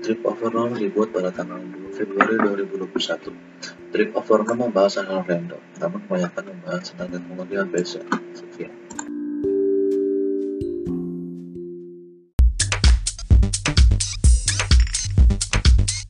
Trip Over dibuat pada tanggal 2 Februari 2021. Trip Over membahas hal random, namun kebanyakan membahas tentang teknologi dan fashion. Sekian.